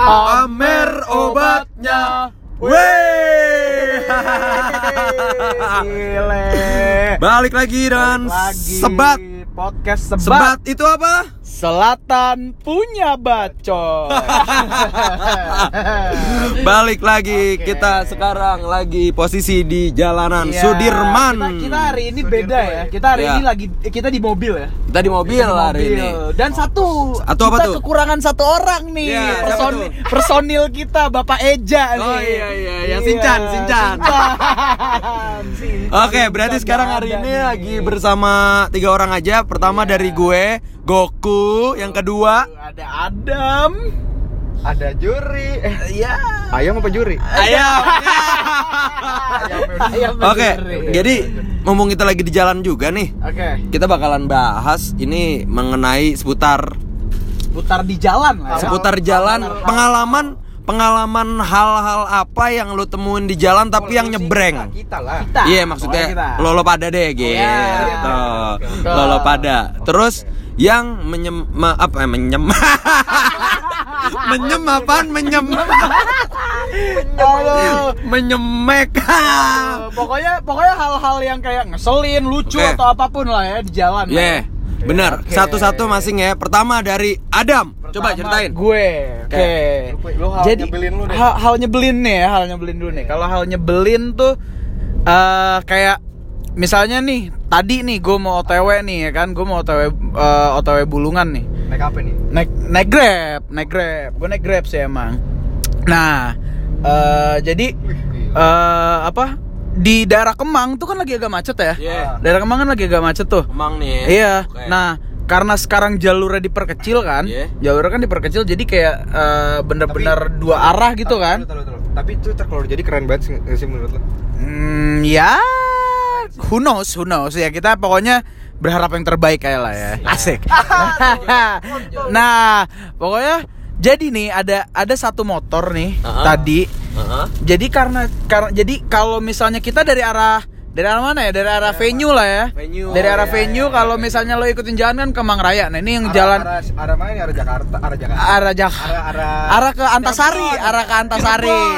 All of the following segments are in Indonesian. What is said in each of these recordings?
Pamer obatnya. Wey. Gile. Balik lagi dan Lagi sebat. podcast sebat, Sebat itu apa? Selatan punya bacot. Balik lagi Oke. kita sekarang lagi posisi di jalanan Iya, Sudirman. Kita, kita hari ini beda ya. Kita hari Iya. ini lagi kita di mobil ya. Kita di mobil Kita di hari mobil. ini. Dan satu, apa kita tuh? kekurangan satu orang nih. Iya, siapa Person- tuh? personil kita Bapak Eja nih. Oh, iya, iya, yang Sinchan, Sinchan. Oke, berarti sekarang hari ini nih. lagi bersama tiga orang aja. Pertama Iya. dari gue, Goku. Yang kedua, ada Adam. Ada juri. Eh, Ya. ayam apa juri? Ayam. Ayam Oke, jadi ngomong kita lagi di jalan juga nih. Oke, Kita bakalan bahas ini mengenai seputar putar di jalan lah ya. seputar jalan, pengalaman pengalaman hal-hal apa yang lu temuin di jalan tapi yang nyebreng. Kita lah. Kita. Iya Pokoknya maksudnya kita. lolo pada deh gitu. Iya. Lolo pada. Terus yang menyem ma- apa menyem menyem apaan menyem menyemek Eh, pokoknya pokoknya hal-hal yang kayak ngeselin, lucu Oke. atau apa pun lah ya di jalan. Iya, ya. benar. Oke. Satu-satu masing ya. Pertama dari Adam. Coba Pertama, ceritain. Gue. Oke. Lu- lu hal Jadi nyebelin lu deh. hal, hal nyebelin nih ya, hal nyebelin dulu nih. Kalau hal nyebelin tuh eh kayak misalnya nih, tadi nih gue mau OTW nih ya kan, gue mau OTW eh, OTW Bulungan nih. Naik apa nih? naik naik grab naik grab gue naik grab sih emang nah eh jadi eh apa di daerah Kemang tuh kan lagi agak macet ya Iya. daerah Kemang kan lagi agak macet tuh Emang nih. iya Oke. nah karena sekarang jalurnya diperkecil kan Iya. jalurnya kan diperkecil jadi kayak eh, bener-bener dua arah gitu Tahu, kan tahu, tahu. Tapi itu kalau jadi keren banget sih menurut lo? Hmm, ya who knows, who knows ya kita pokoknya berharap yang terbaik kayak lah ya. Asik. nah, pokoknya jadi nih ada ada satu motor nih Uh-uh. tadi. Heeh. Jadi karena karena jadi kalau misalnya kita dari arah dari arah mana ya? Dari arah venue lah ya. Venue. Dari Oh, arah iya, venue iya, kalau iya. misalnya lo ikutin jalan kan ke Mang Raya. Nah, ini yang Arah- jalan arah, arah mana nih? Arah Jakarta, arah Jakarta. arah Jak Arah arah arah ke Antasari, arah ke Antasari.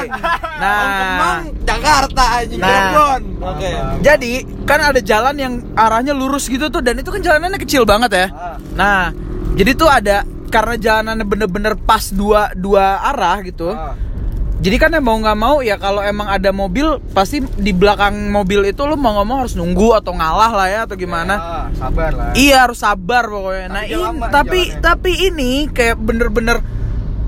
Nah, Kemang, Jakarta anjing Nah. Cirebon. Oke. Jadi kan ada jalan yang arahnya lurus gitu tuh dan itu kan jalanannya kecil banget ya. Ah. Nah, jadi tuh ada karena jalanannya bener-bener pas dua dua arah gitu. Ah. Jadi kan ya mau nggak mau ya kalau emang ada mobil pasti di belakang mobil itu lo mau mau harus nunggu atau ngalah lah ya atau gimana. Ah, sabar lah. Iya harus sabar pokoknya. Nah, Tapi dia ini- lama tapi jalannya. tapi ini kayak bener-bener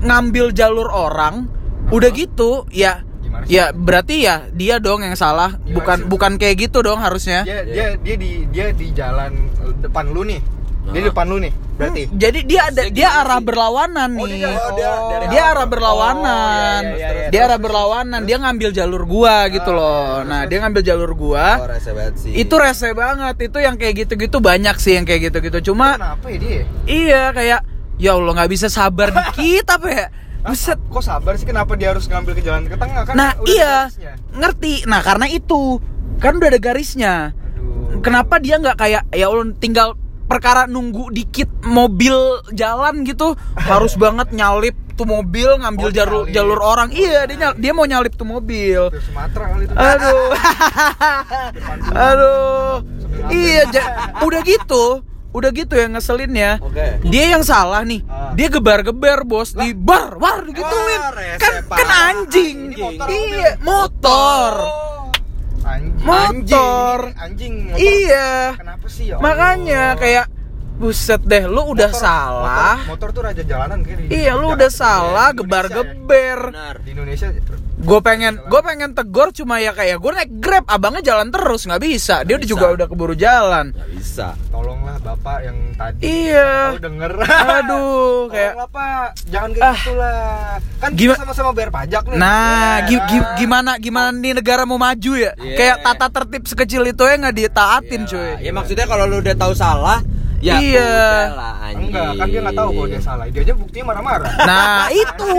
ngambil jalur orang. Udah gitu ya ya berarti ya dia dong yang salah. Gimana bukan sih? bukan kayak gitu dong harusnya. Dia dia dia di dia di jalan depan lu nih. Dia di depan lu nih. Berarti. Jadi dia ada Maksudnya dia gimana arah sih? berlawanan Oh, nih. dia- oh, dia- dari dia arah- arah berlawanan. Oh, iya, iya, iya. Dia arah berlawanan. Dia ngambil jalur gua gitu Ah, loh. iya, Nah, terus, dia ngambil jalur gua. Oh, rese banget sih. Itu rese banget. Itu yang kayak gitu-gitu banyak sih yang kayak gitu-gitu. Cuma Kenapa ya dia? iya kayak ya Allah nggak bisa sabar dikit apa ya? Buset. Kok sabar sih kenapa dia harus ngambil ke jalan ke tengah kan? Nah, iya. Ngerti. Nah, karena itu kan udah ada garisnya. Aduh. Kenapa dia nggak kayak ya Allah tinggal perkara nunggu dikit mobil jalan gitu harus banget nyalip tuh mobil ngambil Oh, jalur nyalip. jalur orang. Iya, dia nyal- dia mau nyalip tuh mobil. Sumatera kali itu. Aduh. Aduh. Iya, udah gitu. Udah gitu yang ngeselinnya. Oke. Dia yang salah nih. Ah. Dia gebar-geber, Bos. Di bar, war digituin. Rese Kan kan anjing. Motor Iya, motor. Anjing. Motor. Anjing. Anjing. motor. Iya. Kenapa sih ya? Makanya kayak buset deh, lu udah Motor- salah. Motor, motor tuh raja jalanan kayak di- Iya, lu udah salah, Indonesia gebar-geber. Benar. ya. Di Indonesia Gue pengen, gue pengen tegur cuma ya kayak gue naik grab, abangnya jalan terus nggak bisa. Dia udah bisa. juga udah keburu jalan. Nggak bisa. tolonglah bapak yang tadi Iya. tahu denger Aduh, kayak pak jangan kayak Ah. gitu lah kan kita sama-sama bayar pajak nih Nah, Ya. gi- gi- gimana gimana nih negara mau maju ya? Iya. Kayak tata tertib sekecil itu ya nggak ditaatin, Iya. cuy. Ya maksudnya kalau lu udah tahu salah, ya Iya. lah enggak kan dia nggak tahu kalau dia salah dia aja buktinya marah-marah Nah, itu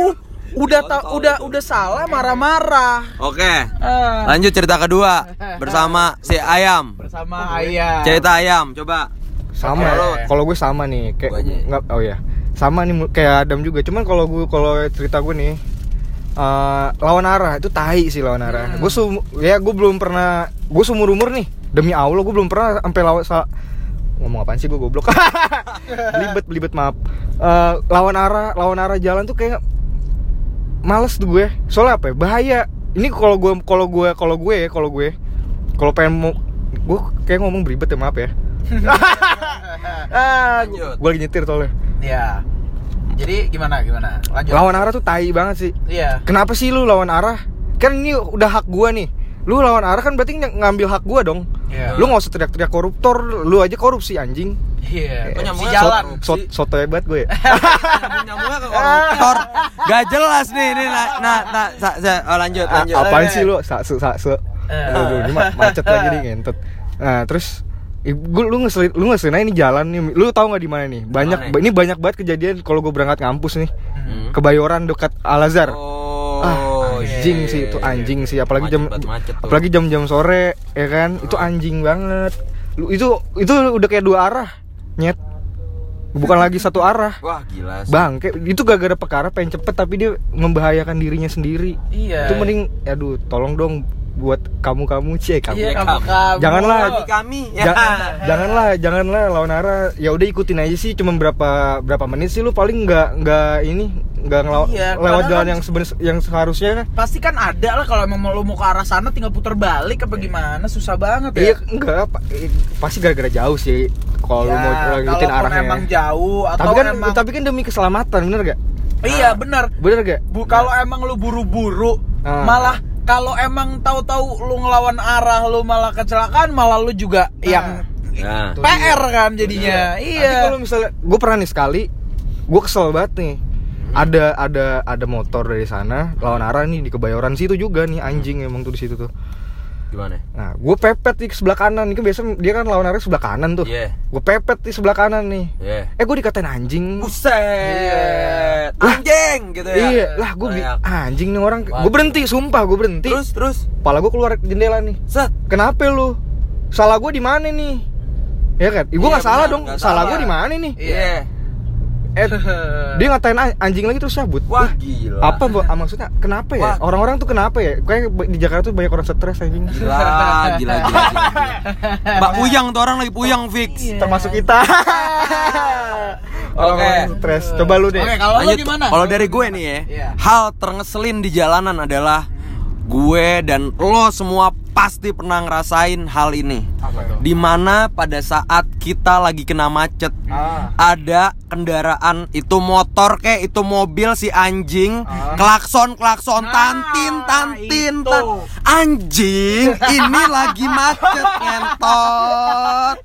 udah ta- Kontol udah itu. udah salah marah-marah. Oke. Ah. Lanjut cerita kedua bersama si Ayam. bersama ayah. Cerita Ayam, coba. sama Oke. kalau gue sama nih kayak nggak oh ya sama nih kayak Adam juga cuman kalau gue kalau cerita gue nih eh, lawan arah itu tai sih lawan arah gue sum ya gue belum pernah gue seumur umur nih demi allah gue belum pernah sampai lawan ngomong apaan sih? Gue goblok. Belibet belibet maaf. Eh, lawan arah lawan arah jalan tuh kayak males tuh gue. Soalnya apa ya? bahaya. Ini kalau gue kalau gue kalau gue ya kalau gue. Kalau pengen mau gue kayak ngomong beribet ya maaf ya. Ah, gue lagi nyetir soalnya. Iya. Jadi gimana gimana? Lanjut. lawan arah tuh tai banget sih. Iya. kenapa sih lu lawan arah? Kan ini udah hak gua nih lu lawan arah kan berarti ng- ngambil hak gua dong Iya. lu nggak usah teriak-teriak koruptor lu aja korupsi anjing Iya. Si nyambungnya jalan. so, soto hebat gue ya Nyambungnya ke koruptor. Gak jelas nih ini nah nah, nah sa, sa- oh, lanjut A- lanjut. apaan sih lu saksu saksu Eh. Aduh, ini ma- macet lagi nih ngentot nah terus gue lu ngeselin lu ngeselin aja ini jalan nih lu tahu nggak di mana nih banyak Mana? ini banyak banget kejadian kalau gue berangkat kampus nih Hmm. kebayoran dekat Al Azhar Oh, ah anjing iya, sih itu iya, anjing iya. sih. Apalagi jam Macet macet apalagi jam-jam sore ya kan? Itu anjing banget. Lu itu itu udah kayak dua arah nyet. Bukan lagi satu arah. Wah gila sih. bang kayak itu gak gara perkara pengen cepet tapi dia membahayakan dirinya sendiri. Iya. itu mending aduh tolong dong buat kamu kamu cie kamu Iya, Ya, kamu kamu. Janganlah. Kami kami ya. Ja- janganlah janganlah lawan arah ya udah ikutin aja sih cuma berapa berapa menit sih lu paling nggak nggak ini nggak ngelaw- Iya, lewat karena jalan kan- yang sebenarnya yang seharusnya kan Pasti kan ada lah kalau emang lu mau ke arah sana tinggal putar balik apa gimana susah banget ya. Iya enggak pa- pasti gara-gara jauh sih kalau lu Ya, mau ngikutin arahnya. emang jauh atau tapi kan emang tapi kan demi keselamatan bener gak? Iya benar. Bener gak? Bu kalau emang lu buru-buru Ah. malah kalau emang tahu-tahu lu ngelawan arah lu malah kecelakaan malah lu juga yang Nah. PR dia. kan jadinya. Iya. kalau misalnya gue pernah nih sekali, gue kesel banget nih. Ada ada ada motor dari sana lawan arah nih di kebayoran situ juga nih anjing emang tuh di situ tuh. Gimana? Nah, gue pepet di sebelah kanan. Ini kan biasa dia kan lawan arah sebelah kanan tuh. Iya. Gue pepet di sebelah kanan nih. Iya. Eh gue dikatain anjing. Buset. Anjing gitu ya. Iya, lah gue anjing nih orang. Gue berhenti, sumpah gue berhenti. Terus terus. Kepala gue keluar jendela nih. Set. Kenapa lu? Salah gue di mana nih? Ya kan? Gue Iya, nggak salah benar, dong. nggak Salah salah. gue di mana nih? Iya. Eh, dia ngatain an- anjing lagi terus cabut. Wah gila. Apa bu? ah, maksudnya? Kenapa ya? Orang-orang tuh kenapa ya? Kayak di Jakarta tuh banyak orang stres anjing. Gila, gila, gila, gila, gila. Mbak Puyang tuh orang lagi puyang fix. Termasuk kita. Orang-orang stres. Coba lu deh. Oke, kalau lu gimana? Kalau dari gue nih ya, Iya. hal terngeselin di jalanan adalah gue dan lo semua pasti pernah ngerasain hal ini. Di mana pada saat kita lagi kena macet, Ah. ada kendaraan itu motor kayak itu mobil si anjing Ah. klakson klakson Nah, tantin tantin tan- anjing ini lagi macet ngentot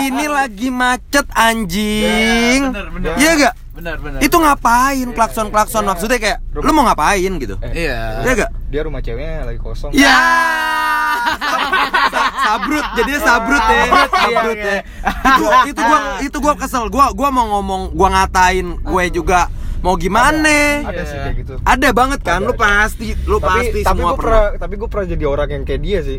ini lagi macet anjing Ya, iya gak Benar, benar. itu ngapain? Klakson klakson maksudnya kayak lu mau ngapain? gitu. Iya. iya gak Dia rumah ceweknya lagi kosong. Ya, Sa- sabrut, jadinya sabrut ya, sabrut ya. Itu itu gua itu gua kesel. Gua gua mau ngomong, gua ngatain gue juga mau gimana? Ada sih kayak gitu. Ada banget kan, Ada, lu ada. pasti, lu pasti tapi semua gue pernah. pernah, tapi gue pernah jadi orang yang kayak dia sih.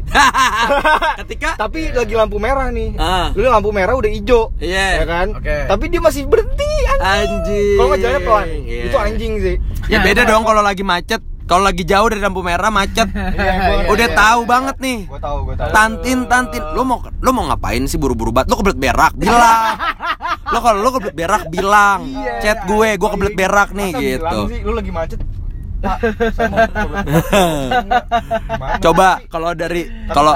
Ketika tapi lagi lampu merah nih. Ah. Lu lampu merah udah hijau. Iya. Ya kan? Oke. Tapi dia masih berhenti anjing. anjing. Kalau nggak jalannya pelan. Iya. Itu anjing sih. Ya Ya, beda kalau- dong kalau lagi macet. Kalau lagi jauh dari lampu merah macet. Iya, Udah iya, tahu iya. banget nih. Gue tahu, gue tahu. Tantin, tantin, lu mau lu mau ngapain sih buru-buru banget? Lu kebelet berak, bilang. lu kalau lu kebelet berak bilang. Iya. Chat gue, gue kebelet berak nih Masa gitu. sih, lu lagi macet. Coba kalau dari kalau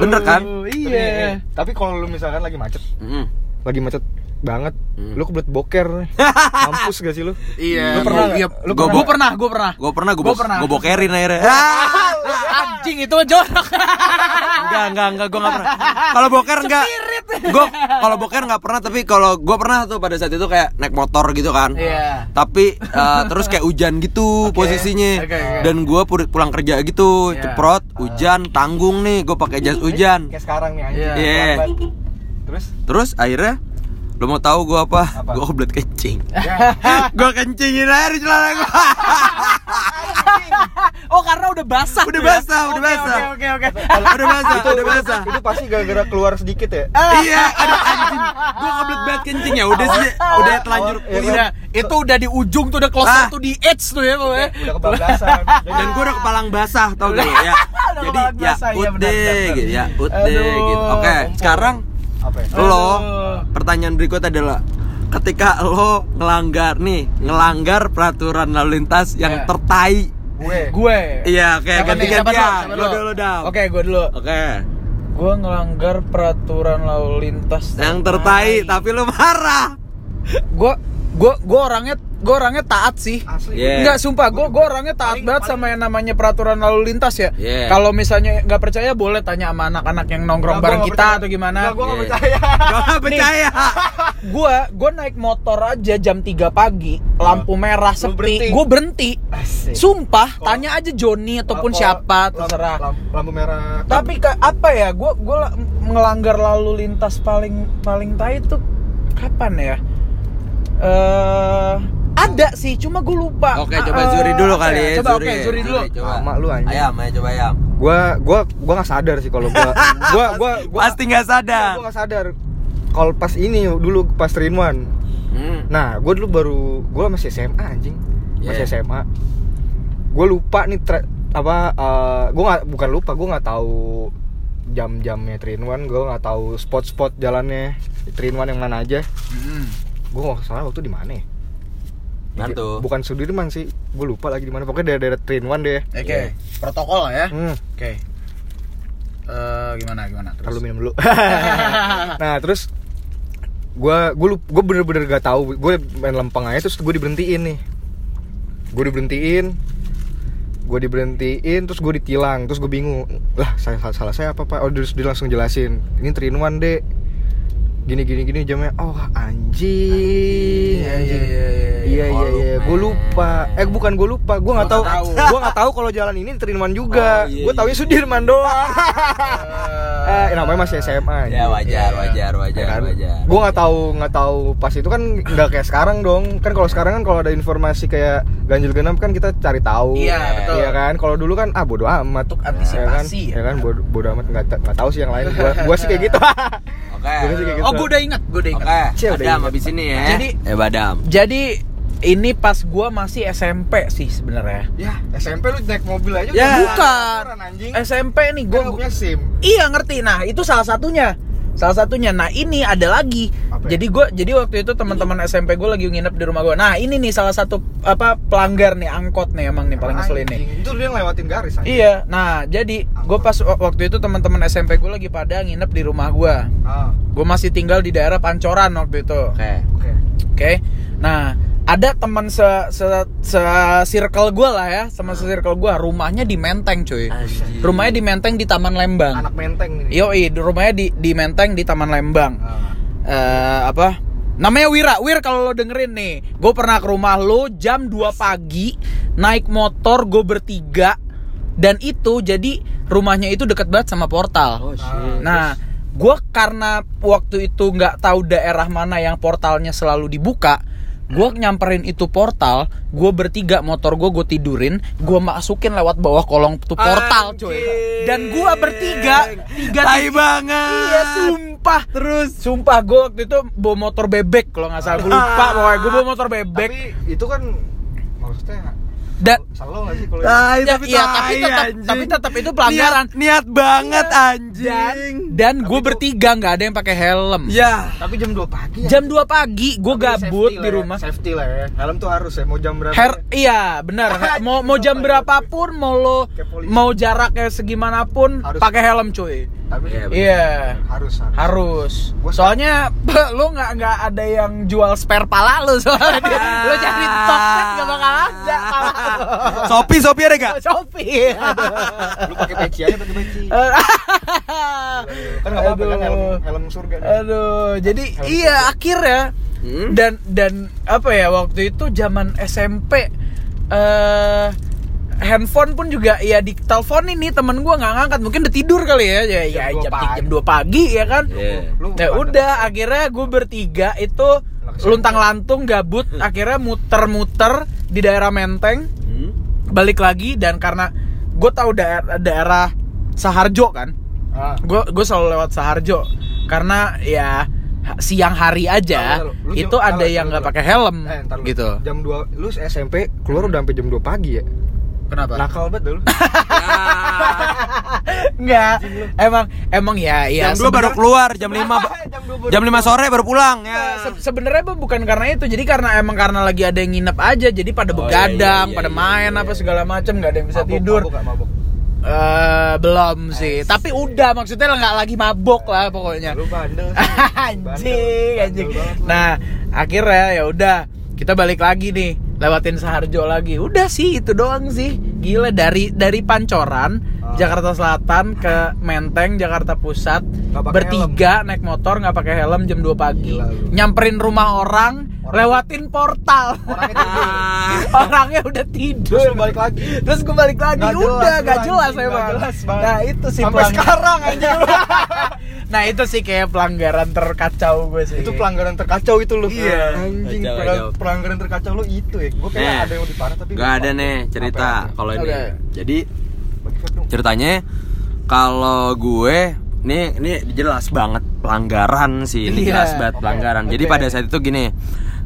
bener kan? Iya. Tapi kalau lu misalkan lagi macet, Mm. lagi macet banget, Hmm. lu kebelet boker. Mampus gak sih lu? Iya. Lu pernah Iya. Lu Gua pernah? pernah, gua pernah. Gue pernah gue Gua pernah. gue bokerin akhirnya. Anjing itu jorok. enggak enggak enggak gue enggak pernah. Kalau boker enggak. Gue kalau boker enggak pernah tapi kalau gue pernah tuh pada saat itu kayak naik motor gitu kan. Iya. Tapi eh, terus kayak hujan gitu posisinya. Oke, oke. Dan gue pulang kerja gitu, Iya. ceprot, hujan, tanggung nih, gue pakai jas hujan. Kayak sekarang nih anjing. Iya. Lambat. Terus Terus akhirnya lo mau tahu gue apa? Apa? Gue kebelet kencing. ya, gue kencingin aja di celana gue. Oh, karena udah basah. Udah ya? basah, udah Oke, basah. Oke, oke, oke. Udah basah, udah basah. Itu pasti gara-gara keluar sedikit ya. Iya, aduh anjing. Gua kebelet banget kencing ya. Udah sih, udah telanjur kulit. Udah, itu udah di ujung tuh udah closer Ah. tuh di edge tuh ya pokoknya. Udah kebablasan. Dan gua udah kepalang basah tau gak ya? Udah Jadi ya basah, iya, udah gitu ya, udah gitu. Oke, sekarang Apa ya? lo Aduh. pertanyaan berikut adalah ketika lo ngelanggar nih, ngelanggar peraturan lalu lintas yang Iya. tertai. Gue. Gue. Iya, oke, Siapa nih? ganti Siapa dulu? gantian. Siapa Lo dulu dong. Oke, gue dulu. Oke. Gue ngelanggar peraturan lalu lintas. Yang tertai tapi lo marah. Gue gue gue orangnya gue orangnya taat sih. Asli. Iya. Enggak sumpah, gue gue orangnya taat Paling- banget sama yang namanya peraturan lalu lintas ya. Iya. Kalau misalnya nggak percaya boleh tanya sama anak-anak yang nongkrong Nggak, bareng nggak kita percaya. atau gimana. Nggak, gua nggak Iya. percaya. Gua nggak percaya. Gua gue naik motor aja jam 3 pagi, lampu merah sepi, berhenti. gue berhenti. Asik. Sumpah, Kalau- tanya aja Joni ataupun Kalau siapa terserah. Lampu, lampu merah. Tapi ka- apa ya? Gue gue ngelanggar lalu lintas paling paling tai itu kapan ya? Eh ada sih, cuma gue lupa. Oke, coba Eh, Zuri dulu kali ya. Coba oke, Zuri dulu. Coba. Sama lu, anjing. Ayam, ayo coba ayam. Gua gua gua nggak sadar sih kalau gua gua gua gua Pasti nggak sadar. gua nggak sadar. Kalau pas ini dulu pas Trinwan. Hmm. Nah, gua dulu baru gua masih SMA anjing. Masih Yeah. SMA. Gua lupa nih tra- apa eh, gua nggak bukan lupa, gua nggak tahu jam-jamnya Trinwan, gua nggak tahu spot-spot jalannya Trinwan yang mana aja. Mm. Gua nggak salah waktu di mana ya? Mana tuh? Bukan Sudirman sih, gue lupa lagi di mana. Pokoknya daerah-daerah Trinwan deh. Oke, Iya. protokol lah ya. Hmm. Oke. Eh gimana gimana terus? Lalu minum dulu. nah terus gue gue gue bener-bener gak tahu gue main lempeng aja terus gue diberhentiin nih gue diberhentiin gue diberhentiin terus gue ditilang terus gue bingung lah salah, salah saya apa pak oh terus dia langsung jelasin ini trinuan dek gini gini gini jamnya oh anjing Iya, anjing iya, iya, iya. Iya iya iya gue lupa eh bukan gue lupa gue nggak Gua tahu gue nggak tahu kalau jalan ini Trinuan juga Oh, iya, gue taunya iya. Sudirman doang eh namanya masih SMA Ya wajar, wajar, wajar, kan? wajar. Gue nggak tahu nggak tahu pas itu kan nggak kayak sekarang dong. Kan kalau sekarang kan kalau ada informasi kayak ganjil genap kan kita cari tahu. Iya, betul. Iya kan. Kalau dulu kan ah bodo amat. Untuk Ya kan? antisipasi Ya ya. kan bodo, bodo amat nggak nggak tahu sih yang lain. Gua gua sih kayak gitu. Oke. Gua sih kayak gitu. Oh, gue udah ingat, gue udah ingat. Oke, Cie, udah Badam habis ini ya. Jadi- eh Badam. Jadi ini pas gua masih SMP sih sebenarnya. Ya SMP lu naik mobil aja. Ya. Bukan. Anjing. SMP nih Gua gue punya SIM. Iya ngerti. Nah itu salah satunya. Salah satunya. Nah ini ada lagi. Apa ya? Jadi gue jadi waktu itu teman-teman SMP gue lagi nginep di rumah gue. Nah ini nih salah satu apa pelanggar nih angkot nih emang nih paling ngeselin nih. Itu dia ngelewatin garis anjing. Iya. Nah jadi gue pas wa- waktu itu teman-teman SMP gue lagi pada nginep di rumah gue. Ah, Gue masih tinggal di daerah Pancoran waktu itu. Oke. oke. Oke. Nah, ada teman se se, se circle gue lah ya, sama se circle gue, rumahnya di Menteng, cuy. Rumahnya di Menteng di Taman Lembang. Anak menteng nih. Yoi, di- rumahnya di di Menteng di Taman Lembang. Ah. Eh apa? Namanya Wira. Wir kalau lo dengerin nih, gue pernah ke rumah lo jam 2 pagi naik motor gue bertiga dan itu jadi rumahnya itu deket banget sama portal. Oh shit. Nah, gue karena waktu itu nggak tahu daerah mana yang portalnya selalu dibuka, gue nyamperin itu portal, gue bertiga motor gue gue tidurin, gue masukin lewat bawah kolong tuh portal, cuy. Anjing. Dan gue bertiga, tiga Tai banget. Iya, sumpah. Terus, sumpah gue waktu itu bawa motor bebek kalau nggak salah gue lupa, pokoknya gue bawa motor bebek. Tapi itu kan maksudnya Dan salah nggak sih kalau Ya, tapi iya, tai, tapi tetap- anjing. tapi tetap itu pelanggaran. Niat, niat banget dan anjing. dan gue bertiga nggak ada yang pakai helm. Ya. tapi jam 2 pagi ya? Jam 2 pagi gue Tapi gabut di ya, rumah. Safety lah ya. Helm tuh harus ya. Mau jam berapa? Her, iya benar. mau mau jam berapapun, mau lo mau jaraknya segimanapun, Harus. pakai helm cuy. Tapi Iya. Iya. harus harus. Harus. Gua- Soalnya lo nggak nggak ada yang jual spare pala lo soalnya. lo cari Tokped nggak bakal ada. Shopee, Shopee ada gak? Shopee. Lu pakai peci aja pakai peci. kan nggak apa-apa kan helm Aduh. helm surga. nih. Aduh, jadi Helm iya akhirnya Hmm? dan dan apa ya waktu itu zaman SMP eh handphone pun juga ya di telepon ini temen gua nggak ngangkat mungkin udah tidur kali ya ya, ya Jam dua jam pagi. jam 2 pagi ya kan Iya. Lu ya udah akhirnya gue bertiga itu luntang lantung gabut akhirnya muter-muter di daerah Menteng Hmm? Balik lagi dan karena gue tahu daerah daerah Saharjo kan Ah. gue gue selalu lewat Saharjo karena ya siang hari aja tahu. Lu itu jam- ada yang nggak pakai helm Eh, lu. gitu Jam 2 lu SMP keluar udah sampai jam 2 pagi ya. Kenapa? Nakal banget lu. Enggak. Emang emang ya ya jam 2 baru keluar, jam 5 Jam 2 jam 5 sore baru pulang ya. Se- sebenarnya Bu, bukan karena itu. Jadi karena emang karena lagi ada yang nginep aja jadi pada Oh, begadang iya, iya, pada iya, main iya, apa iya. segala macam nggak ada yang bisa Mabok, tidur. mabok nggak mabok? Eh, belum sih. Tapi udah maksudnya nggak lagi mabok lah pokoknya. Lu bandel. anjing anjing. nah akhirnya ya udah kita balik lagi nih lewatin Saharjo lagi udah sih itu doang sih gila dari dari Pancoran Ah. Jakarta Selatan ke Menteng Jakarta Pusat bertiga naik motor nggak pakai helm jam 2 pagi Gila lu. nyamperin rumah Orang- lewatin portal Orangnya tidur. orangnya udah tidur Terus balik lagi. terus gue balik lagi jelas udah lu, gak jelas emang jelas banget. nah itu sih Sampai pelanggaran. sekarang anjing lu. nah itu sih kayak pelanggaran terkacau gue sih itu pelanggaran terkacau itu lu. Iya. Anjing, Kacau, kacau. pelanggaran terkacau lu itu ya. Gua kayak Nih, ada yang lebih parah tapi Gak ada nih cerita Apa-apa. kalau ini. Oke. Jadi ceritanya kalau gue nih ini jelas banget pelanggaran sih ini Iya. jelas banget pelanggaran jadi oke. pada saat itu gini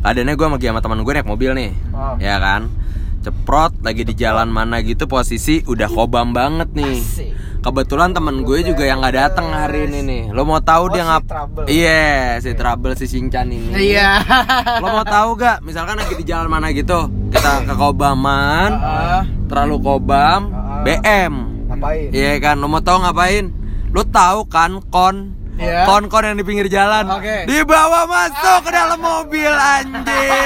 keadaannya gue lagi sama teman gue naik mobil nih. Ah. ya kan? Ceprot lagi di jalan mana gitu posisi udah kobam banget nih. Asik. kebetulan temen gue juga yang nggak datang hari ini nih. Lo mau tahu Oh, dia ngap iya si trouble si Shinchan ini. Iya. Lo mau tahu gak misalkan lagi di jalan mana gitu kita ke kobaman Ah. terlalu kobam Ah. BM Ngapain? Iya kan, lo mau tahu ngapain? Lo tahu kan kon Iya. kon-kon yang di pinggir jalan Oke. dibawa masuk ke dalam mobil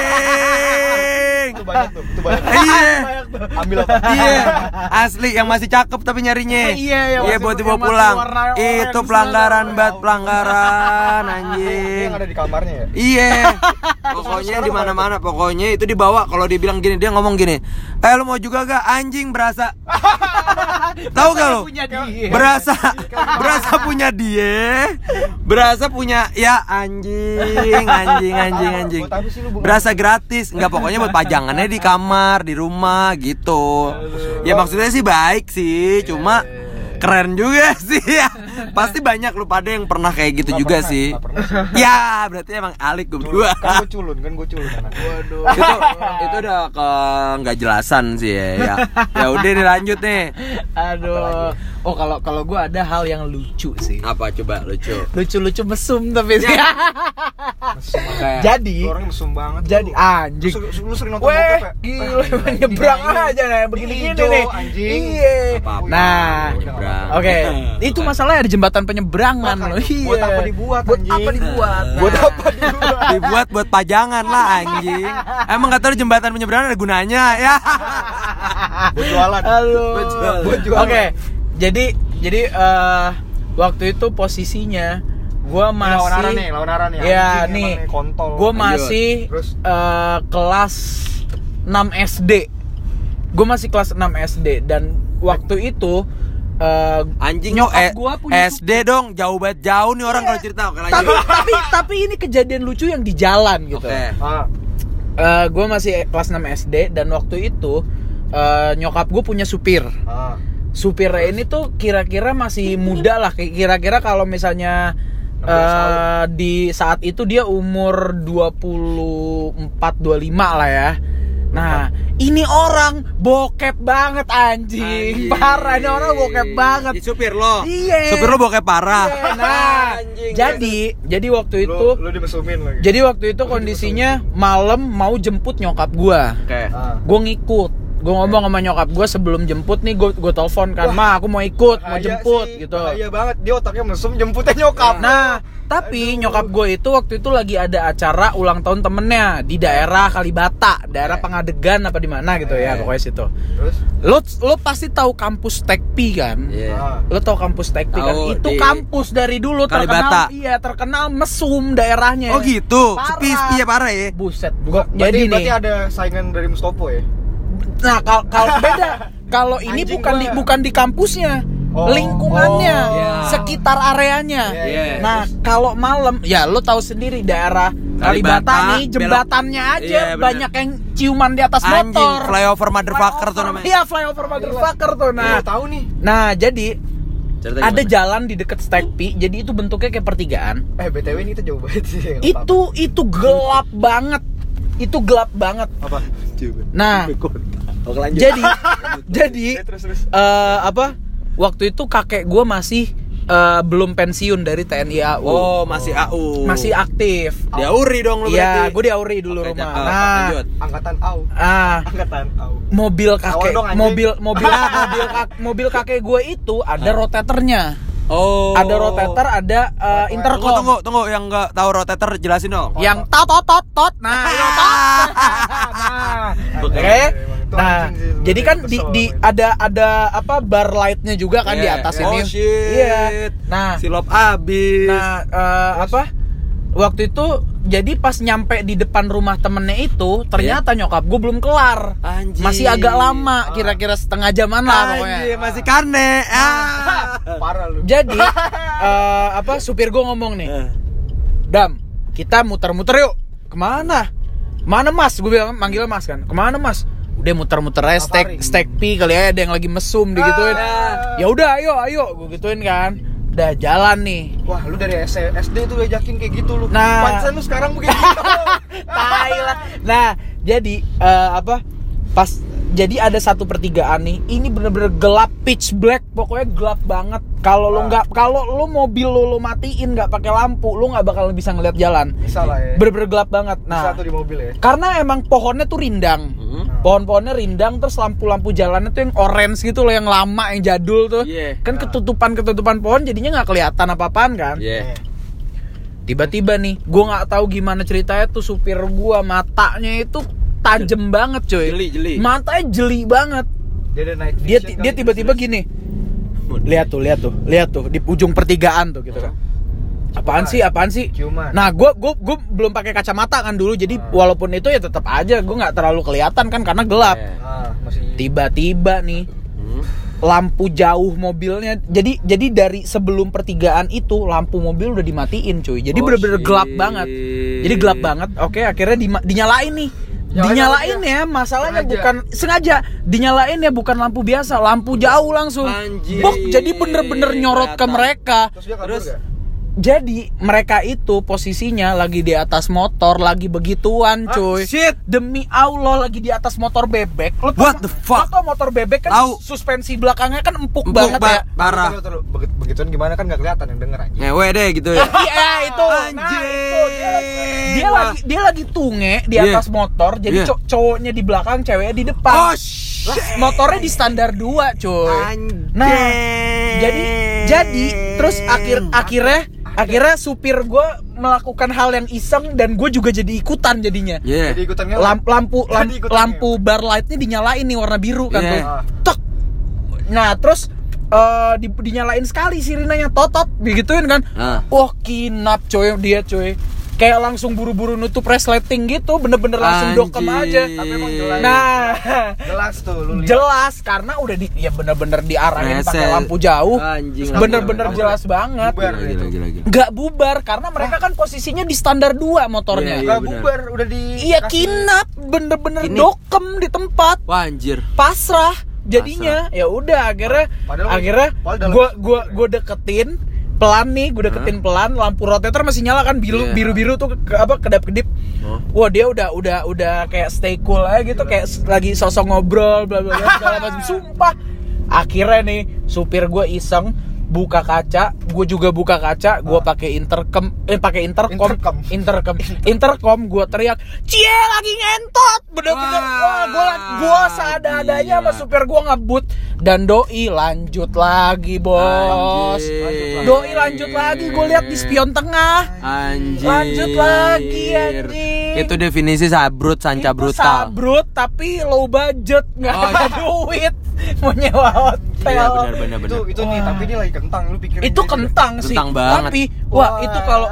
anjing. Itu banyak tuh, itu banyak. Iya. Ambil apa? Iya, asli yang masih cakep tapi nyarinya. Iya, Iya masih- buat dibawa pulang. Itu pelanggaran banget pelanggaran Dia anjing. yang ada di kamarnya ya. Iya. Pokoknya di mana-mana pokoknya itu dibawa kalau dia bilang gini, dia ngomong gini. Eh lu mau juga gak anjing berasa Tahu gak dia. Berasa berasa punya dia. Berasa punya ya anjing, anjing, anjing, anjing. Berasa gratis. Enggak pokoknya buat pajangannya di kamar, di rumah gitu. Ya maksudnya sih baik sih, cuma keren juga sih ya. Pasti banyak lu pada yang pernah kayak gitu Nggak juga pernah, sih. pernah Ya, berarti emang alik gue berdua. Kan gue culun, kan gue culun anak. Waduh. itu itu udah ke nggak jelasan sih ya. Ya, ya udah nih lanjut nih. Aduh. Oh kalau kalau gue ada hal yang lucu sih. Apa coba lucu? Lucu-lucu mesum tapi sih. Mesum. Kayak Jadi Lu orangnya mesum banget. jadi lu. anjing. Lu, lu sering nonton Weh, bokep ya? gila, nyebrang aja nah, Ini begini-gini nih. anjing. Iya. Nah, Nyebrang. Oke, itu Bukan. masalahnya ada jembatan penyeberangan Makanya, loh. Iya. buat apa dibuat, Buat anjing? apa dibuat? Buat Nah. apa dibuat? dibuat buat pajangan lah anjing. Emang kata lu jembatan penyeberangan ada gunanya ya. Buat jualan. Halo. Buat jualan. Buat Oke, jualan. jadi jadi eh, waktu itu posisinya gua Ini masih lawan arah nih, lawan arah nih. Ya nih, gue masih Terus? eh, kelas 6 SD. Gue masih kelas 6 SD dan waktu itu eh, Anjing nyok eh, gua punya SD dong, jauh banget jauh nih orang kalau cerita. Oke lanjut. tapi tapi tapi ini kejadian lucu yang di jalan gitu. Oke. Ah, gue masih kelas 6 SD dan waktu itu eh, nyokap gue punya supir. ah. Supirnya ini tuh kira-kira masih muda lah. Kayak Kira-kira kalau misalnya 16 eh, di saat itu dia umur 24 25 lah ya. Nah, ini orang bokep banget anjing. Parah ini orang bokep banget. Di supir lo. Iya. Supir lo bokep parah. Iya, Nah, Anjing. jadi jadi waktu itu Lu, lu dimesumin lagi. jadi waktu itu kondisinya malam mau jemput nyokap gua. Oke. Ah. Gue ngikut. Gue ngomong sama nyokap gue sebelum jemput nih gue gue telepon kan, "Ma, aku mau ikut, mau jemput." sih, gitu. Bahaya banget. Dia otaknya mesum jemputnya nyokap. Nah, tapi nyokap gue itu waktu itu lagi ada acara ulang tahun temennya di daerah Kalibata, daerah Oke. Pengadegan apa di mana gitu ya, pokoknya situ. Terus Lo lo pasti tahu kampus Tekpi kan? Iya. ah. Lo tau kampus Tekpi kan? Tahu, Itu di kampus dari dulu Kalibata. terkenal iya, terkenal mesum daerahnya. Oh gitu. Parah. Sepi sepi ya parah ya. Buset. Bukan, Gua- berarti, jadi berarti nih. ada saingan dari Mustopo ya? Nah, kalau kalau beda. Kalau ini Anjing bukan di bukan di kampusnya. Oh. Lingkungannya, Oh. Iya. sekitar areanya. Iya, iya. Nah, kalau malam, ya lo tahu sendiri daerah Kalibata nih jembatannya aja Iya, bener. banyak yang ciuman di atas Anjing, motor. flyover motherfucker tuh namanya. Iya, flyover motherfucker tuh. Nah, Nah, tahu nih. nah jadi Ceritanya ada gimana? jalan di deket Stekpi, jadi itu bentuknya kayak pertigaan. Eh, BTW ini kita jauh banget sih. Itu itu gelap banget. Itu gelap banget. Apa? Nah, Oke, lanjut. jadi jadi Eh, terus terus. eh, apa? Waktu itu kakek gue masih eh, belum pensiun dari TNI AU. Oh, masih AU. Masih aktif. Di Auri dong lu Iya, berarti. gue di Auri dulu Oke, rumah. cakep. Nah, lanjut. Angkatan AU. ah, Angkatan AU. mobil kakek, dong, mobil mobil mobil kak- mobil kakek gue itu ada rotatornya. Oh. Ada rotator, ada eh, Tunggu, Tunggu, intercom. tunggu, tunggu. Yang nggak tahu rotator jelasin dong. Yang tot tot tot tot. Nah, itu tot. nah, Oke. oke. Itu Nah, anjing sih, jadi kan di, di ada ada apa bar lightnya juga kan di Yeah. atas oh, ini. shit. Iya. Nah, silop abis. Nah, eh, apa? Waktu itu jadi pas nyampe di depan rumah temennya itu, ternyata nyokap gue belum kelar. Iya. Anjing. Masih agak lama, kira-kira setengah jaman lah pokoknya. Anjir, masih kane. Ah. Parah lu. Jadi eh, apa? Supir gue ngomong nih. Dam, kita muter-muter yuk. Ke mana? Mana Mas? Gue bilang manggil Mas kan. Ke mana Mas? Udah muter-muter aja stek stek pi kali ya ada yang lagi mesum digituin. Ah. Ya udah, ayo, ayo, gue gituin kan. Udah jalan nih. Wah, lu dari SD tuh diajakin kayak gitu lu. Nah. Pantesan lu sekarang begitu. Tai lah. Nah, jadi eh, apa? Pas jadi ada satu pertigaan nih. Ini bener-bener gelap pitch black, pokoknya gelap banget. Kalau lo nggak, kalau lo mobil lo lo matiin nggak pakai lampu, lo nggak bakal bisa ngeliat jalan. Bisa lah ya. Bener-bener gelap banget. Nah, tuh di mobil ya. karena emang pohonnya tuh rindang. Hmm. Pohon-pohonnya rindang terus lampu-lampu jalannya tuh yang orange gitu loh yang lama yang jadul tuh. Iya. Kan ketutupan-ketutupan pohon jadinya nggak kelihatan apa-apaan kan. Iya. Tiba-tiba nih, gua nggak tahu gimana ceritanya tuh supir gua matanya itu tajem banget coy. Jeli, jeli. Matanya jeli banget. Dia ada night Dia kali. tiba-tiba gini. Lihat tuh, lihat tuh, lihat tuh di ujung pertigaan tuh gitu kan. Apaan sih? Apaan sih? Nah, gua gua gua belum pakai kacamata kan dulu. Jadi walaupun itu ya tetap aja gua nggak terlalu kelihatan kan karena gelap. Iya. Ah, masih Tiba-tiba nih Hmm. lampu jauh mobilnya jadi jadi dari sebelum pertigaan itu lampu mobil udah dimatiin cuy jadi Oh, bener-bener gelap banget jadi gelap banget oke akhirnya dima- dinyalain nih Nyalain dinyalain ya masalahnya Sengaja. bukan sengaja dinyalain ya bukan lampu biasa lampu jauh langsung Anjir. Bok, jadi bener-bener nyorot ke mereka Terus dia kabur Terus? gak? Jadi mereka itu posisinya lagi di atas motor lagi begituan Ah, cuy shit. demi Allah lagi di atas motor bebek lo tau- What the fuck? lo tau motor bebek kan Tahu. suspensi belakangnya kan empuk, Empuk, banget Pak. ya Parah. Begituan gimana kan gak kelihatan yang denger aja. Ngewe deh gitu ya. Iya itu. Nah, Anjing. itu. Dia, lagi- dia Wah. lagi dia lagi tunge di Iya. atas motor. Jadi cow- cowoknya di belakang, ceweknya di depan. Oh, Lah, shit. motornya di standar 2, coy. Anjing. Nah, jadi jadi terus akhir akhirnya akhirnya supir gue melakukan hal yang iseng dan gue juga jadi ikutan jadinya. Iya. Jadi ikutan ngelak. Lam- lampu Jadi lampu, ikutan lampu bar lightnya dinyalain nih warna biru kan Iya. tuh. Tok. Nah terus eh, di, dinyalain sekali sirinanya totot begituin kan. Ah. Wah kinap coy dia coy. Kayak langsung buru-buru nutup resleting gitu, bener-bener langsung dokem aja. Tapi emang jelas. Nah, Jelas tuh lu lihat. jelas karena udah di ya bener-bener diarahin pakai lampu jauh. Anjing. Bener-bener jelas banget. Bubar Gila, gitu. gila, gila, gila. Nggak bubar karena mereka kan posisinya di standar 2 motornya. Iya, Gak benar. bubar udah di Iya kinap, bener-bener Ini- dokem di tempat, Wah, anjir. pasrah. Jadinya ya udah akhirnya Padahal- akhirnya gua gua gua deketin pelan nih, gue deketin pelan, lampu rotator masih nyala kan biru Iya. biru biru tuh ke, apa kedap kedip. Oh. Wah dia udah udah udah kayak stay cool aja gitu, kayak lagi sosok ngobrol bla bla bla segala macam. Sumpah. Akhirnya nih supir gue iseng buka kaca, gue juga buka kaca, gue pakai intercom, eh pakai intercom, Intercom. intercom, intercom, gue teriak, cie lagi ngentot, bener-bener, Wah, gue gue seada-adanya sama gila. supir gue ngebut dan doi lanjut lagi bos, Anjir. doi lanjut lagi, gue lihat di spion tengah, Anjir. Lanjut lagi, anjing. Itu definisi sabrut sanca Itu brutal. sabrut tapi low budget, nggak Oh, ada duit, mau nyewa hotel. Iya, benar benar Itu benar. itu nih, Wah. tapi dia lagi kentang lu pikir itu kentang sih Kentang banget. tapi wah, Wah. itu kalau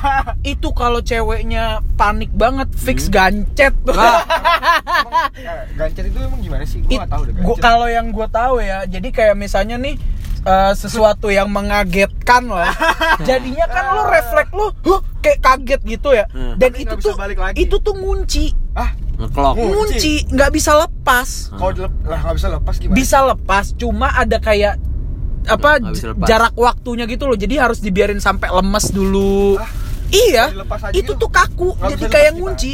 itu kalau ceweknya panik banget fix Hmm. gancet tuh Wah. Gancet itu emang gimana sih? Gua It- gak tahu deh gua- gancet. kalau yang gue tahu ya jadi kayak misalnya nih eh, sesuatu yang mengagetkan lah. Jadinya kan lo refleks lo, huh, kayak kaget gitu ya. Hmm. Dan Tapi itu tuh balik lagi. itu tuh ngunci, ah ngeklok Ngunci. ngunci, nggak bisa lepas. Kalau dilep- lah nggak bisa lepas gimana Bisa lepas, cuma ada kayak apa lepas. jarak waktunya gitu loh. Jadi harus dibiarin sampai lemes dulu. Ah, iya, kalau itu gitu, tuh kaku, nggak jadi kayak lepas ngunci.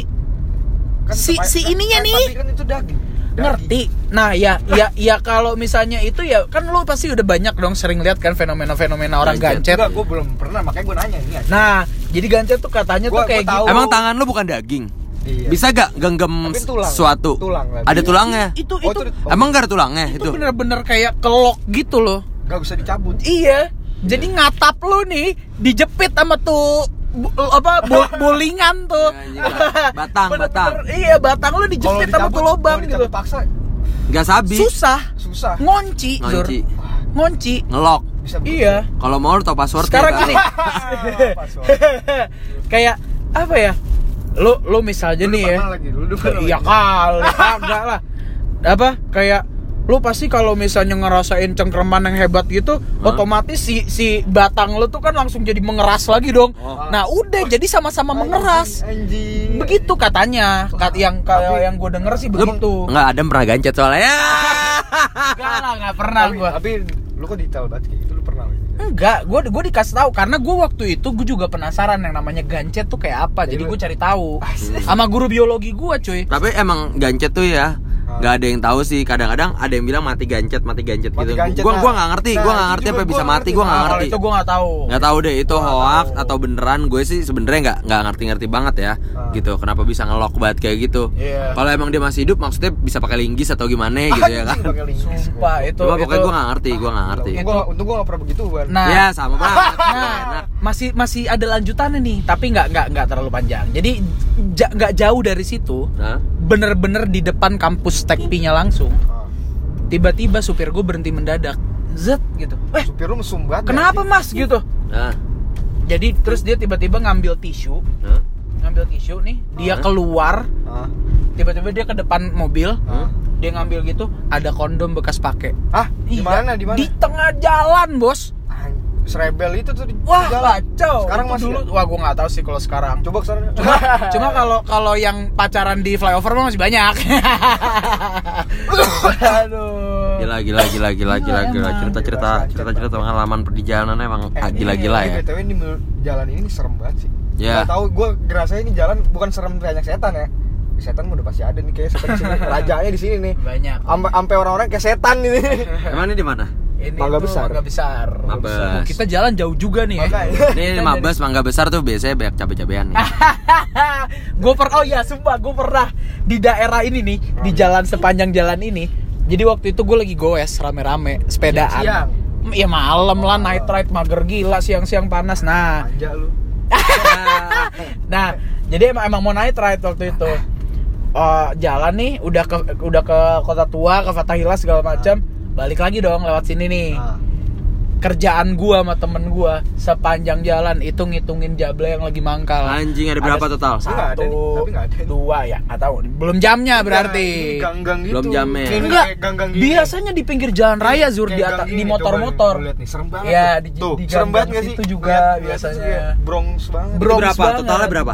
Kan si- si kan- ininya kan- nih. tapi kan itu daging Daging. ngerti nah ya ya ya kalau misalnya itu ya kan lu pasti udah banyak dong sering lihat kan fenomena-fenomena orang Gancet. gancet Enggak, gue belum pernah makanya gue nanya ini aja. nah jadi gancet tuh katanya Gua- tuh kayak gua tahu. gitu emang tangan lu bukan daging Iya. bisa gak genggam tulang. suatu Tulang lagi. ada tulangnya itu Oh, itu itu- emang gak ada tulangnya itu itu. bener-bener kayak kelok gitu loh. Gak bisa dicabut. iya. Jadi ngatap lu nih dijepit sama tuh bu- apa bo- bolingan tuh. Ya, anjing, batang, batang. iya batang lu dijepit sama tuh lobang gitu. paksa. Gak sabi susah. Susah. ngonci Zur. ngunci ngonci. Ngelok. Bisa iya. Kalau mau lu tau password sekarang gini Password. kayak apa ya lu lu misalnya Dulu nih ya. lagi, iya kali kagak lah. Apa kayak lu pasti kalau misalnya ngerasain cengkreman yang hebat gitu otomatis si si batang lu tuh kan langsung jadi mengeras lagi dong. Oh. nah udah jadi sama-sama mengeras. Anjing. begitu katanya. Kat yang kalau yang gue denger sih lu begitu. nggak ada pernah gancet soalnya. Ya enggak lah nggak pernah Tapi, gue tapi lu kok detail banget kayak gitu? Lu pernah? Enggak, gue gue dikasih tahu karena gue waktu itu gue juga penasaran yang namanya gancet tuh kayak apa. Jadi Jadi gue cari tahu sama guru biologi gue, cuy. tapi emang gancet tuh ya. Nggak ada yang tahu sih kadang-kadang ada yang bilang mati gancet mati gancet Mati gitu. gancet, gua gua nggak ngerti Nah, gua nggak ngerti apa gua bisa nggak mati gua nggak kalau ngerti. itu gue nggak tahu. nggak tahu deh itu Gua nggak hoax atau beneran gue sih sebenarnya nggak nggak ngerti-ngerti banget ya Ah. gitu. Kenapa bisa ngelok banget kayak gitu? Iya. kalau emang dia masih hidup maksudnya bisa pakai linggis atau gimana gitu ya kan? Anjing, pakai linggis Sumpah gua. itu pokoknya gue nggak ngerti gue nggak ngerti. Untung gua, untung gua gak pernah begitu. Nah, ya sama banget. Nah masih masih ada lanjutannya nih, tapi nggak nggak nggak terlalu panjang. Jadi ja- nggak jauh dari situ, bener-bener di depan kampus tekpinya langsung. Ah. Tiba-tiba supir gue berhenti mendadak, zet gitu. Eh, Supir lu mesum banget. kenapa anjing. mas gitu? Nah, Jadi terus dia tiba-tiba ngambil tisu, nah, ngambil tisu nih, dia keluar, Ah. tiba-tiba dia ke depan mobil, Ah. dia ngambil gitu, ada kondom bekas pakai. Hah? Di Iya, mana? Di mana? Di tengah jalan, bos. Ah, Serebel itu tuh di Wah, jalan. kacau. Sekarang masih dulu, ya? wah gua nggak tahu sih kalau sekarang. Coba ke sana. Cuma cuma kalau kalau yang pacaran di flyover mah masih banyak. Aduh. gila gila gila gila gila gila cerita cerita cerita cerita pengalaman perjalanan emang Eh, ah, ini- gila gila ini ya BTW ini mel- jalan ini nih serem banget sih. Ya. Gak tahu gue ngerasa ini jalan bukan serem banyak setan ya. Setan udah pasti ada nih kayak setan di sini. Rajanya di sini nih. Banyak. Sampai sampai orang-orang kayak setan ini. emang ini di mana Ini Mangga Besar. Mangga besar. Mabes. Kita jalan jauh juga nih. Makanya. ini mabes mangga besar tuh biasanya banyak cabe-cabean nih gue per oh ya sumpah gue pernah di daerah ini nih di jalan sepanjang jalan ini jadi waktu itu gue lagi goes rame-rame sepedaan Siang. ya malam lah night ride mager gila siang-siang panas nah nah jadi emang emang mau night ride waktu itu Eh, jalan nih udah ke udah ke kota tua ke Fatahila segala macam balik lagi dong lewat sini nih Ah. kerjaan gua sama temen gua sepanjang jalan itu ngitungin jable yang lagi mangkal anjing ada berapa total ada satu nih, tapi nggak ada nih. dua ya nggak tahu belum jamnya berarti Ini gang-gang gitu. Belum jamnya. Enggak kayak gang-gang gini. biasanya di pinggir jalan raya zur di atas gang di motor-motor coba lu lihat nih, serem banget. Ya, di- Tuh, di serem banget sih? situ juga biasanya. kayak Bronx banget. Itu berapa banget. totalnya berapa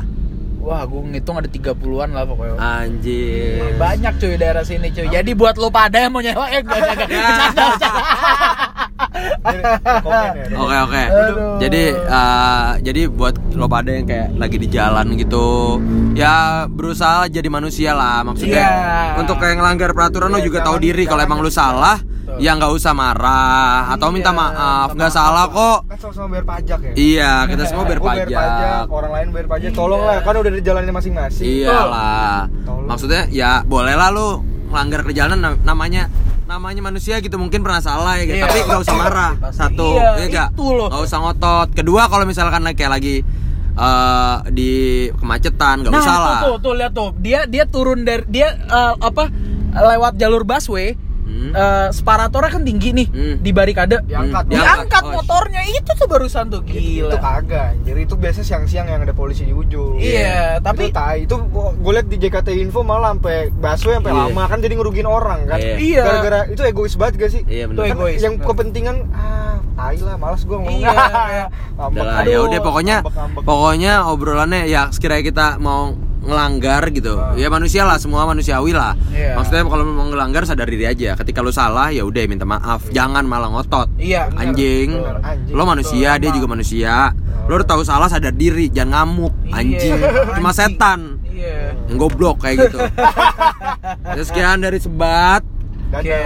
wah gua ngitung ada 30-an lah pokoknya anjir banyak cuy daerah sini cuy jadi buat lu pada yang mau nyewa eh bercanda Jadi, komen ya. Oke oke. Jadi eh, jadi buat lo pada yang kayak lagi di jalan gitu, ya berusaha jadi manusia lah maksudnya. Iya. Untuk kayak ngelanggar peraturan lo Iya, juga tahu diri kalau emang lo salah. Ya nggak usah marah atau minta Iya, maaf. Nggak salah kok. Kan sama-sama bayar pajak ya. Iya, kita semua bayar Gua bayar pajak. orang lain bayar pajak. Iya. Tolong lah, kan udah di jalannya masing-masing. Iyalah. Tolong. Maksudnya ya boleh lah lu melanggar nam- namanya namanya manusia gitu mungkin pernah salah ya gitu. Iya. tapi nggak usah marah Pasti. satu Iya, ya loh. nggak usah ngotot kedua kalau misalkan kayak lagi eh, di kemacetan nggak nah usah lah tuh tuh lihat tuh dia dia turun dari dia eh, apa lewat jalur busway Hmm. eh, separatornya kan tinggi nih Hmm. di barikade Diangkat. Hmm, diangkat Oh, motornya itu tuh barusan tuh Itu gila kagak. Jadi itu biasa siang-siang yang ada polisi di ujung. Iya, tapi- itu tai. Itu gue liat di JKT Info malah sampai busway sampai Iya. lama kan jadi ngerugiin orang kan. Iya. Iya. Gara-gara itu egois banget gak sih? iya Tuh benar egois. Yang bener. kepentingan ah tai lah malas gue ngomong Iya, lah, Aduh, ya udah pokoknya ngambek-ngambek. pokoknya obrolannya ya sekiranya kita mau ngelanggar gitu. Ya manusia lah semua manusiawi lah. Iya. maksudnya kalau mau ngelanggar sadar diri aja. Ketika lu salah ya udah minta maaf. Jangan malah ngotot. Iya. Bener, anjing. Bener, anjing. lo manusia Betul, dia juga manusia. Lo udah tahu salah sadar diri. Jangan ngamuk Iya, anjing. Cuma anjing. setan. Iya. yang goblok kayak gitu. Ya, sekian dari sebat. Oke.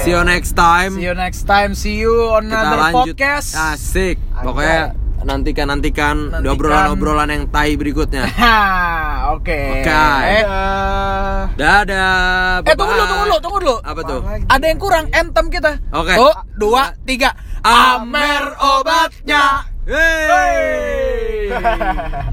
see you next time. See you next time. See you on kita another lanjut. podcast. asik. Pokoknya nantikan nantikan Nantikan. obrolan-obrolan yang tai berikutnya oke. Oke. Eh, Dadah. dadah eh, tunggu dulu, tunggu dulu, tunggu dulu. apa tuh? Ada yang kurang anthem kita. Oke. Tuh, dua, tiga. Amer obatnya. Hey.